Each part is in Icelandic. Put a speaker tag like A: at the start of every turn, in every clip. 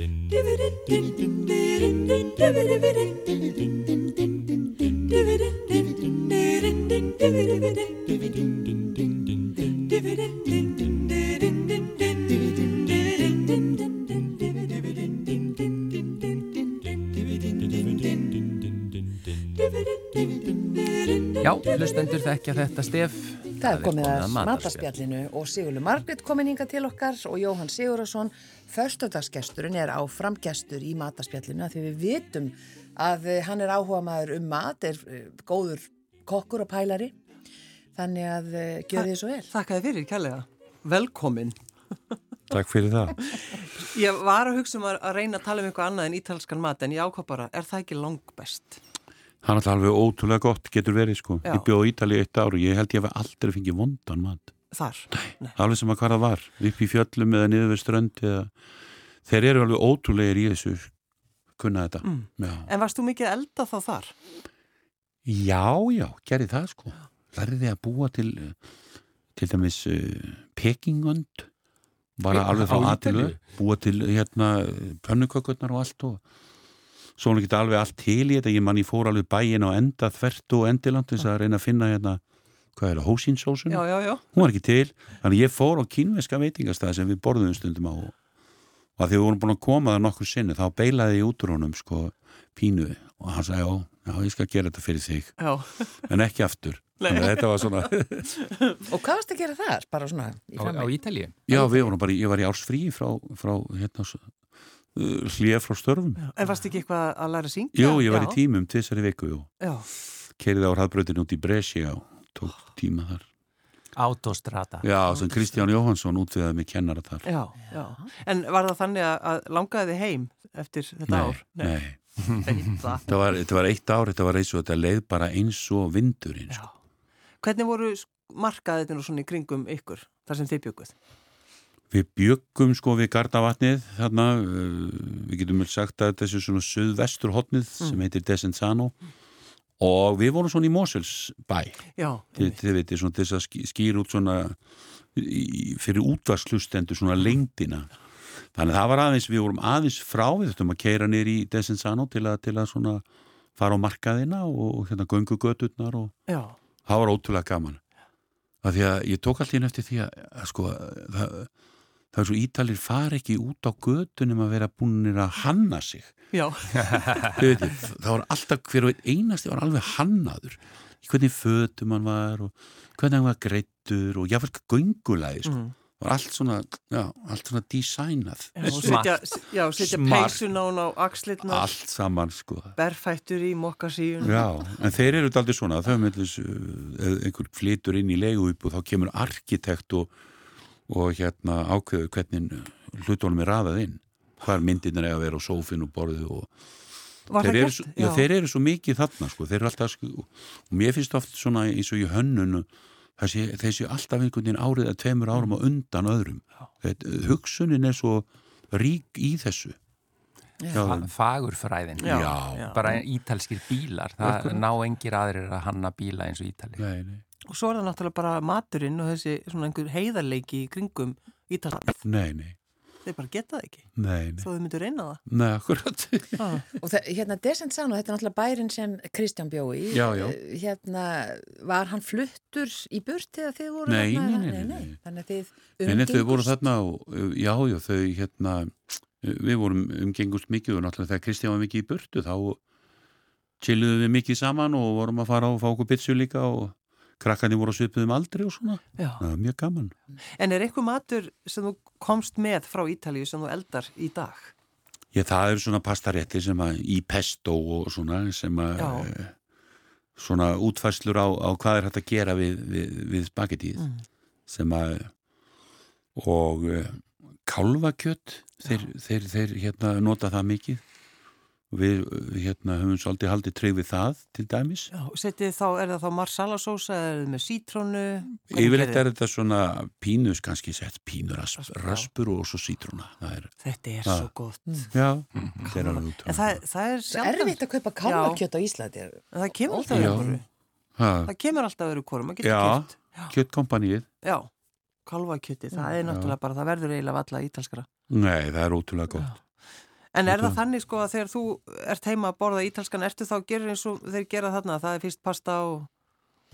A: Já, hlustendur þekkja þetta stef.
B: Það er komið að mataspjallinu og Sigurlu Margrit komin hinga til okkar og Jóhann Sigurðarsson, förstudagsgesturinn er áframgestur í mataspjallinu að því við vitum að hann er áhuga maður um mat, er eh, góður kokkur og pælari, þannig að uh, gjör þið svo vel.
C: Þakkaði fyrir, kærlega. Velkomin.
D: Takk fyrir það.
C: Ég var að hugsa um að reyna að tala um eitthvað annað en ítalskan mat en ég ákvað bara, er það ekki langbest?
D: Það er alltaf alveg ótrúlega gott getur verið sko. Já. Ég bjóð í Ítalið eitt ár og ég held ég að aldrei fengið vondan mat.
C: Þar?
D: Nei. Alveg sem að hvað það var. Upp í fjöllum eða niður við strönd eða... Þeir eru alveg ótrúlegir í þessu kunna þetta. Mm.
C: En varst þú mikið elda þá þar?
D: Já, já, gerði það sko. Lærði að búa til til dæmis uh, pekingönd bara alveg frá aðtilu búa til hérna pönnukökurnar og allt og svo hann ekki alveg allt til í þetta, ég man ég fór alveg bæin á enda þvert og endiland þess að reyna að finna hérna, hvað er það, hósinsósun?
C: Já, já, já.
D: hún var ekki til, þannig ég fór á kínveska veitingastæð sem við borðum stundum á og að því við vorum búin að koma það nokkur sinni, þá beilaði ég út úr honum sko pínu. Og hann sagði, já, já, ég skal gera þetta fyrir þig. En ekki aftur. Þannig að þetta var svona
B: Og hvað varst að gera það? Bara svona
A: á, á Ítalið?
D: Já, við vorum bara, ég var í ársfrí frá, frá hérna, hlýja frá störfum
C: já. En varst ekki eitthvað að læra að syngja?
D: Jú, ég var já. í tímum til þessari viku Kerið á hraðbröðinu út í Brescia og tók tíma þar
A: Autostrata
D: Já, sem Kristján Jóhansson útviðaði með kennara þar
C: já, já. En var það þannig að langaði þið heim eftir þetta
D: nei,
C: ár?
D: Nei, nei. þetta, var, þetta var eitt ár, þetta var eins og þetta leið bara eins og vindurinn sko.
C: Hvernig voru markaðið þetta svona í kringum ykkur, þar sem þið bjökuð?
D: Við byggum sko við Gardavatnið þarna, uh, við getum vel sagt að þessu svona söðvestur hotnið mm. sem heitir Desenzano. Og við vorum svona í Mosels bæ þið, veitir svona þess að skýra út svona í, fyrir útvarsklustendur svona lengdina. Þannig að það var aðeins, við vorum aðeins frá við þurftum að keira nýri í Desenzano til að, til að svona fara á markaðina og hérna göngu gödurnar og Já. það var ótrúlega gaman. Af því að ég tók inn eftir því að, að sko það það er svo ítalir far ekki út á gödunum að vera búinir að hanna sig. Veit, það var alltaf hver og einasti var alveg hannaður hvernig fötum hann var og hvernig hann var greittur og jáfnveg göngulæði sko. mm. það var allt svona já, allt svona designað.
C: Já, setja peysun á hann á axlitna
D: allt saman sko.
C: Berfættur í mokkasíun
D: já, en þeir eru aldrei svona þau með þess, einhver flitur inn í leigu upp og þá kemur arkitekt og og hérna ákveðu hvernig hlutónum er raðað inn. Hvar myndirna er að vera á sófin og borðu og þeir eru, svo, já, þeir eru svo mikið þarna sko, þeir eru alltaf sko, og mér finnst oft svona eins og í hönnun þessi, þessi alltaf einhvern veginn árið að tveimur árum og undan öðrum. Þetta, hugsunin er svo rík í þessu.
A: Já, fagurfræðin. Já, já. bara ítalskir bílar það ná engir aðrir að hanna bíla eins og ítali
D: nei, nei
C: og svo er það náttúrulega bara maturinn og þessi svona einhver heiðarleiki í kringum Ítalið.
D: Nei, nei.
C: Þeir bara geta það ekki.
D: Nei, nei.
C: Þó þau myndur reyna það.
D: Nei, akkurat.
B: ah. Og það, hérna Descensano, þetta er náttúrulega bærin sem Kristján bjói.
D: Já, já.
B: Hérna, var hann fluttur í burt eða þið voru
D: nei, þarna? Nei, nei, nei, nei.
B: Þannig að þið
D: umgengust. Nei, þau voru þarna og, já, já, þau hérna, við vorum umgengust mikið og náttúrulega þegar Kristján var mikið í burtu þá chilluðum við mikið saman og vorum að fara og fá okkur bitsu líka og krakkandi voru að svipuðum aldrei og svona. Það er mjög gaman.
C: En er einhver matur sem þú komst með frá Ítalíu sem þú eldar í dag?
D: Já, það eru svona pastarétti sem að í pesto og svona sem að e, svona útfæslur á, á hvað er hægt að gera við, við, við spagettíð mm. sem að og e, kálvakjött þeir, þeir, þeir hérna nota það mikið við hérna höfum svolítið haldið treyð við það til dæmis.
C: Já, setið þá, er það þá marsalasósa eða er það með sítrónu?
D: Yfirleitt er þetta svona pínus kannski sett pínurraspur rasp, og svo sítróna.
C: Er, Þetta er það, svo gott.
D: Mm. Já, mm. það er alveg
C: útrúlega það, það er
B: sjálf erfitt að kaupa kálvakjött á Íslandi.
C: Það kemur alltaf öru Það kemur alltaf öru kórum
D: Já, kjöttkompanið
C: Já, kálvakjötti, það er náttúrulega bara það verður eiginlega valla ítalskara.
D: Nei, það er ótrúlega gott
C: En er það þannig sko að þegar þú ert heima að borða ítalskan, ertu þá að gera eins og þeir gera þarna, það er fyrst pasta og,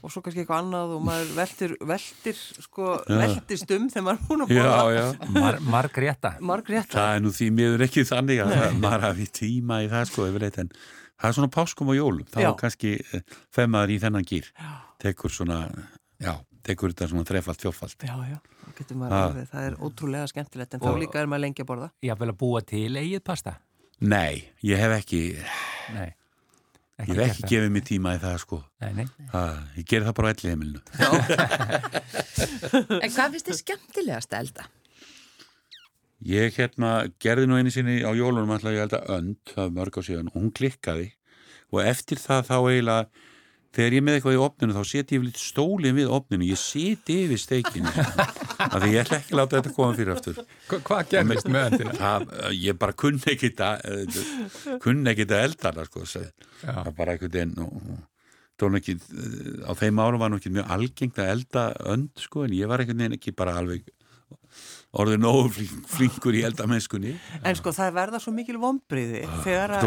C: og svo kannski eitthvað annað og maður veldir, veldir sko, veldist um þegar maður er búin að borða.
D: Já, já.
A: Mar, margrétta.
C: Margrétta.
D: Það er nú því miður ekki þannig að Nei. maður hafi tíma í það sko, yfirleitt, en það er svona páskum á jólum, þá já. kannski eh, femmaður í þennan gýr, tekur svona, já, tekur þetta svona þrefald, fjórfald.
C: Já, já það er ótrúlega skemmtilegt en og, þá líka er maður lengi að borða.
A: Ég vil að búa til eigið pasta?
D: Nei, ég hef ekki Nei, ekki Ég hef ekki gefið mér tíma í það sko. Nei, nei. Það, Ég ger það bara á elli heimilinu
B: En hvað finnst þið skemmtilegast að elda?
D: Ég hérna gerði nú einu sinni á jólunum alltaf ég elda önd, það var mörg á síðan og hún klikkaði. Og eftir það þá eiginlega þegar ég er með eitthvað í opninu þá seti ég lítið stólið við opninu ég seti yfir steikinu af því ég ætla ekki að láta þetta koma fyrir aftur.
A: Hva, Hvað gerðist með þetta?
D: Ég bara kunni ekki þetta kunni ekki þetta eldana sko, það bara einhvern veginn ekki, á þeim árum var ekki mjög algengt að elda önd sko, en ég var einhvern veginn ekki bara alveg orðið nógu flinkur í eldamennskunni.
C: En sko það verða svo mikil vonbriði
D: þegar að,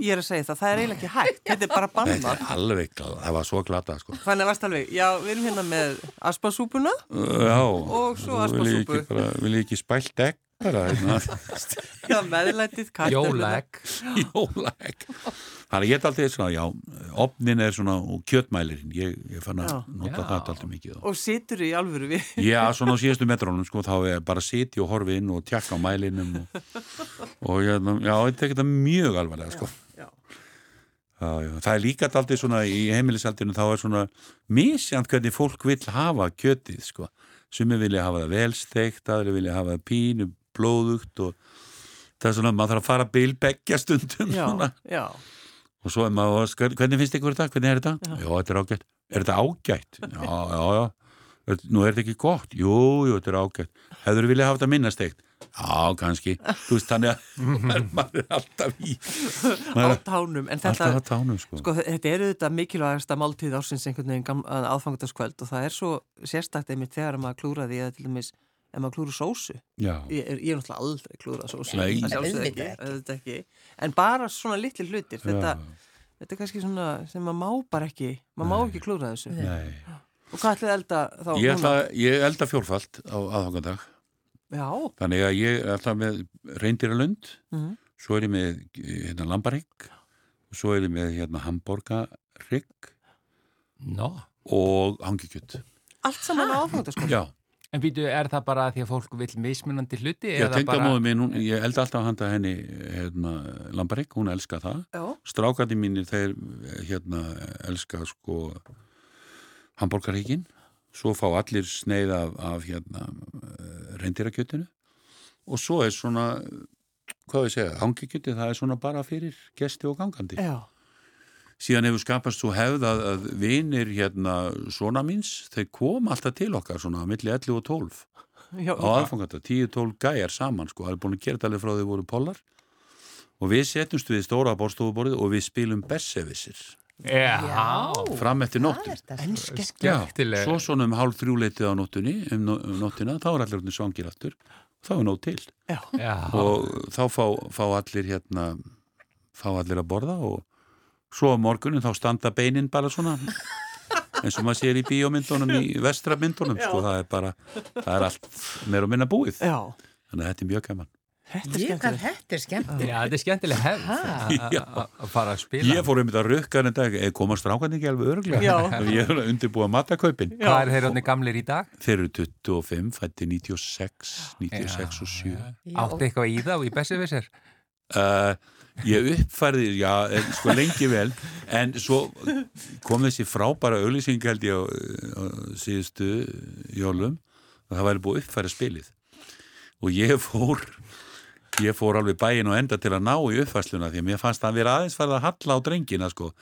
D: ég
C: er að segja það það er eiginlega ekki hægt, þetta er bara banna
D: Þetta er alveg, það var svo glata sko.
C: Þannig að varst alveg, já við erum hérna með aspasúpuna
D: Já,
C: og svo aspasúpu
D: Vil ég ekki spælt egg.
C: Já, meðlætið
A: Jólæk
D: Jólæk Þannig ég er alltaf svona, já, opnin er svona og kjötmælirinn, ég, ég fann að nota það alltaf mikið.
C: Og situr í alvöru við?
D: Já, svona á síðastu metrónum, sko, þá er bara siti og horfi inn og tjekka á mælinum og, og já, já, þetta er þetta mjög alvarlega, sko. Já, já. já, það er líka alltaf svona í heimilisaldinu, þá er svona misjant hvernig fólk vil hafa kjötið, sko. Sumi vilja hafa það velsteikt, aðri vilja hafa það pínu, blóðugt og það er svona, maður þarf að fara bilbeggja stundum. Já, svona. já og svo er maður, hvernig finnst ykkur þetta? Hvernig er þetta? Já, já þetta er ágætt. Er þetta ágætt? Já, já, já. Nú er þetta ekki gott? Jú, jú, þetta er ágætt. Hefur þú viljað hafa þetta minnastegt? Já, kannski. Þú veist, þannig að maður er alltaf í
C: á tánum. En þetta,
D: alltaf á tánum, sko.
C: Sko, þetta eru þetta mikilvægasta máltíð ársins einhvern veginn aðfangandaskvöld og það er svo sérstaklega einmitt þegar maður klúraði eða til dæmis ef maður klúru sósu ég, ég er náttúrulega aldrei klúrað sósu
B: Nei,
C: ekki, ekki. en bara svona litli hlutir þetta, þetta er kannski svona sem maður má bara ekki maður má ekki klúra þessu Nei. og hvað ætlaði elda þá?
D: Ég, ætla, ég elda fjórfald á aðhangandag þannig að ég ætla með reyndiralund mm -hmm. svo er ég með hérna, lambarigg og svo er ég með hérna, hamburgarigg
A: no.
D: og hangikjött
C: Allt saman á aðhangandag?
D: Já
A: En býtu, er það bara því að fólk vil mismunandi hluti?
D: Já, tengamóðu minn, hún, ég elda alltaf að handa henni hérna, Lambarik, hún elska það. Strákandi mínir, þeir hérna, elska sko hambúrgarhíkin. Svo fá allir sneið af, af hérna, reyndirakjötinu. Og svo er svona, hvað við segja, hangikjöti, það er svona bara fyrir gesti og gangandi. Já síðan hefur skapast svo hefð að, að vinir hérna svona míns, þeir kom alltaf til okkar svona millir 11 og 12 Já, á aðfangata, 10-12 gæjar saman sko, það er búin að gera þetta alveg frá því voru pollar. Og við setjumst við stóra bórstofuborðið og við spilum Bessevissir fram eftir nóttin svo svona um hálf þrjúleitið á nóttunni um, um nóttina, þá er allir svangir aftur. Þá er nótt til. Já. og þá fá, fá allir hérna fá allir að borða og svo á morgunum þá standa beinin bara svona eins og maður sér í bíómyndunum í vestramyndunum sko, það er bara, það er allt meira og minna búið Já. þannig að þetta er mjög gaman
B: Þetta er skemmtilegt. Þetta er skemmtilegt.
A: Já, þetta er skemmtilegt hefð að fara að spila.
D: Ég fór um þetta rökkan en dag, komast rákan ekki alveg örglega. Ég er undirbúið að matakaupin.
A: Hvað er þeir átni gamlir í dag?
D: Þeir eru 25, fætti 96, 96 já, og 7.
A: Átti eitthvað í þá í Bessivissir?
D: Uh, ég uppfærði, já, sko lengi vel. En svo kom þessi frábæra auðlýsing held ég á, á síðustu jólum og það væri búið uppfæra spilið. Og ég fór ég fór alveg bæin og enda til að ná í uppfæsluna því að mér fannst að vera aðeins farið að halla á drengina sko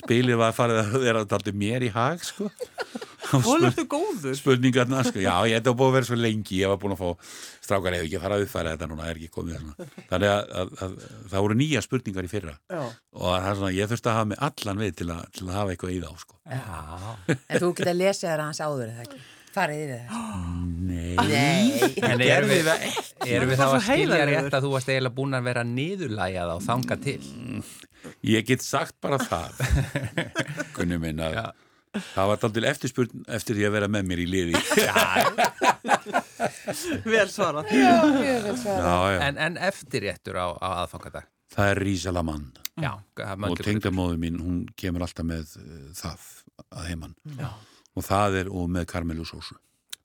D: spilið var farið að vera alltaf mér í hag sko
C: Volurðu góður?
D: Spurningarna, sko, já, ég hef búin að vera svo lengi, ég var búin að fá strákar eða ekki að fara að uppfæra þetta núna, það er ekki komið svona. Þannig að, að, að það voru nýja spurningar í fyrra já. og það er svona, ég þurfti að hafa með allan við til að, til að hafa eitthvað í þá, sko.
B: Já, en þú geta lesið það hans áður, eða ekki? Farið yfir það?
D: Nei.
B: Nei.
A: En erum við, erum við þá að skilja rétt að þú varst eiginlega búin að vera niðurlægjað á þanga til?
D: Ég get sagt bara það, kunni minn að það var aldrei eftirspurn eftir því að vera með mér í liði.
C: vel svara.
B: Já, vel svara.
A: En, en eftir réttur á, á aðfangadag?
D: Það er Rísalamann.
A: Já.
D: Og tengdamóðu mín, hún kemur alltaf með uh, það að heimann. Já. Og það er, og með karmelusósu.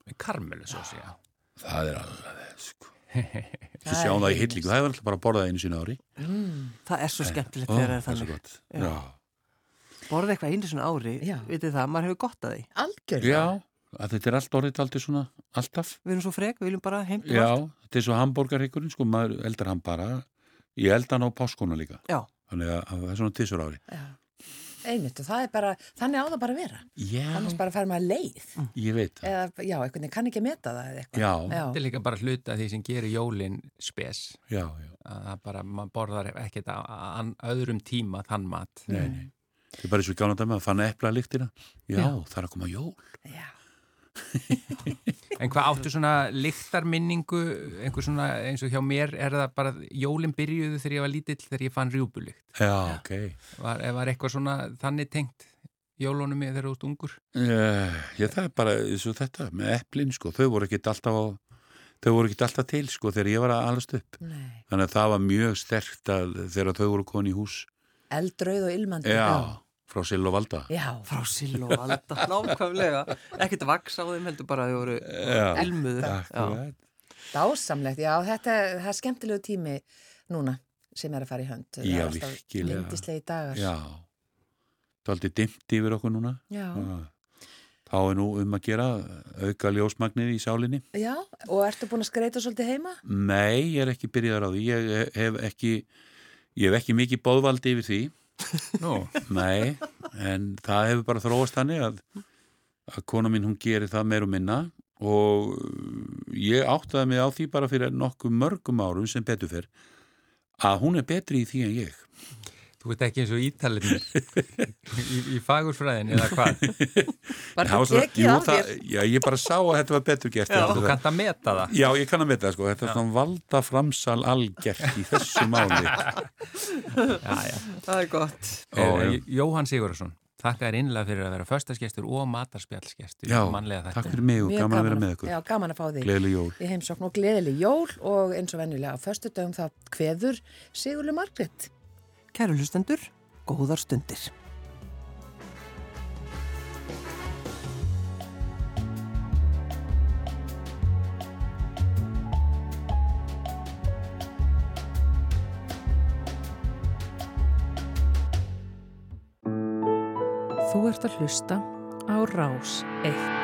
A: Með karmelusósu, já.
D: Það er alveg, sko. Þið sjáum það í hillingu, það er alltaf bara að borða það einu sína ári.
C: Mm. Það er svo skemmtilegt þegar það er þannig.
D: Það er svo gott, já.
C: Borða eitthvað einu svona ári, vitið það, maður hefur gott að því.
B: Algjörlega.
D: Já, þetta er allt orðið aldrei svona, alltaf.
C: Við erum svo frek, við viljum bara heimta
D: Já, allt. þetta er svo hambúrgarhyggur, sko, maður eldar hann bara. Ég elda hann á páskona líka.
C: Já.
D: Þannig að það er svona tísur ári.
B: Já. Einmitt og það er bara, þannig á það bara að vera.
D: Já.
B: Annars bara fær maður leið.
D: Ég veit það.
B: Eða, já, einhvern veginn kann ekki að meta það eða eitthvað.
D: Já.
B: já.
A: Þetta er líka bara hluta því sem gerir jólinn spes.
D: Já, já.
A: Það bara, maður borðar ekkert að öðrum tíma þann mat.
D: Nei, nei. Það er bara eins og gána dæmi að fann eppla líktina. Já, já, það er að koma jól.
B: Já.
A: en hvað áttu svona líktarminningu, einhver svona eins og hjá mér er það bara jólinn byrjuðu þegar ég var lítill þegar ég fann rjúbulikt.
D: Já, ok.
A: Var, var eitthvað svona þannig tengt jólunum ég þegar þú ert ungur?
D: Uh, já, það er bara eins og þetta með epplin, sko. Þau voru ekkit alltaf á, þau voru ekkit alltaf til, sko, þegar ég var að alast upp.
B: Nei.
D: Þannig að það var mjög sterkt að þegar þau voru koni í hús.
B: Eldrauð og ilmandi.
D: Já. já. Frá Sill og Valda.
B: Já.
C: Frá Sill og Valda, nákvæmlega. Ekkert vaks á þeim heldur bara að þau voru ilmuðu.
B: Dásamlegt, já, þetta er skemmtilegu tími núna sem er að fara í hönd.
D: Já, virkilega.
B: Lindislegi dagar.
D: Já, það er aldrei dimt yfir okkur núna.
B: Já.
D: Þá er nú um að gera auka ljósmagnir í sálinni.
B: Já, og ertu búin að skreita svolítið heima?
D: Nei, ég er ekki byrjaðar á því. Ég hef ekki, ég hef ekki mikið bóðvaldi yfir því.
A: Nú?
D: Nei, en það hefur bara þróast þannig að, að kona mín hún gerir það meir og minna og ég áttaði mig á því bara fyrir nokkuð mörgum árum sem betur fyrr að hún er betri í því en ég.
A: Þú veit ekki eins og ítalinir í, í fagurfræðin eða hvað?
B: Var það ekki af þér?
D: Já, ég bara sá að þetta var betur gert.
A: Já, þú kannt að meta það.
D: Já, ég kann að meta það sko. Þetta er svona valda framsal algjert í þessu máli.
A: já, já.
C: Það er gott.
A: Ó, Jóhann Sigurðarsson, þakka þér innlega fyrir að vera förstaskestur og matarspjallskestur.
D: Já, takk fyrir mig og gaman, gaman að vera með ykkur.
B: Já, gaman að fá því.
D: Gleðileg jól.
B: Í heimsókn og gleðileg jól og eins og vennilega
C: Kæru hlustendur, góðar stundir.
E: Þú ert að hlusta á Rás 1.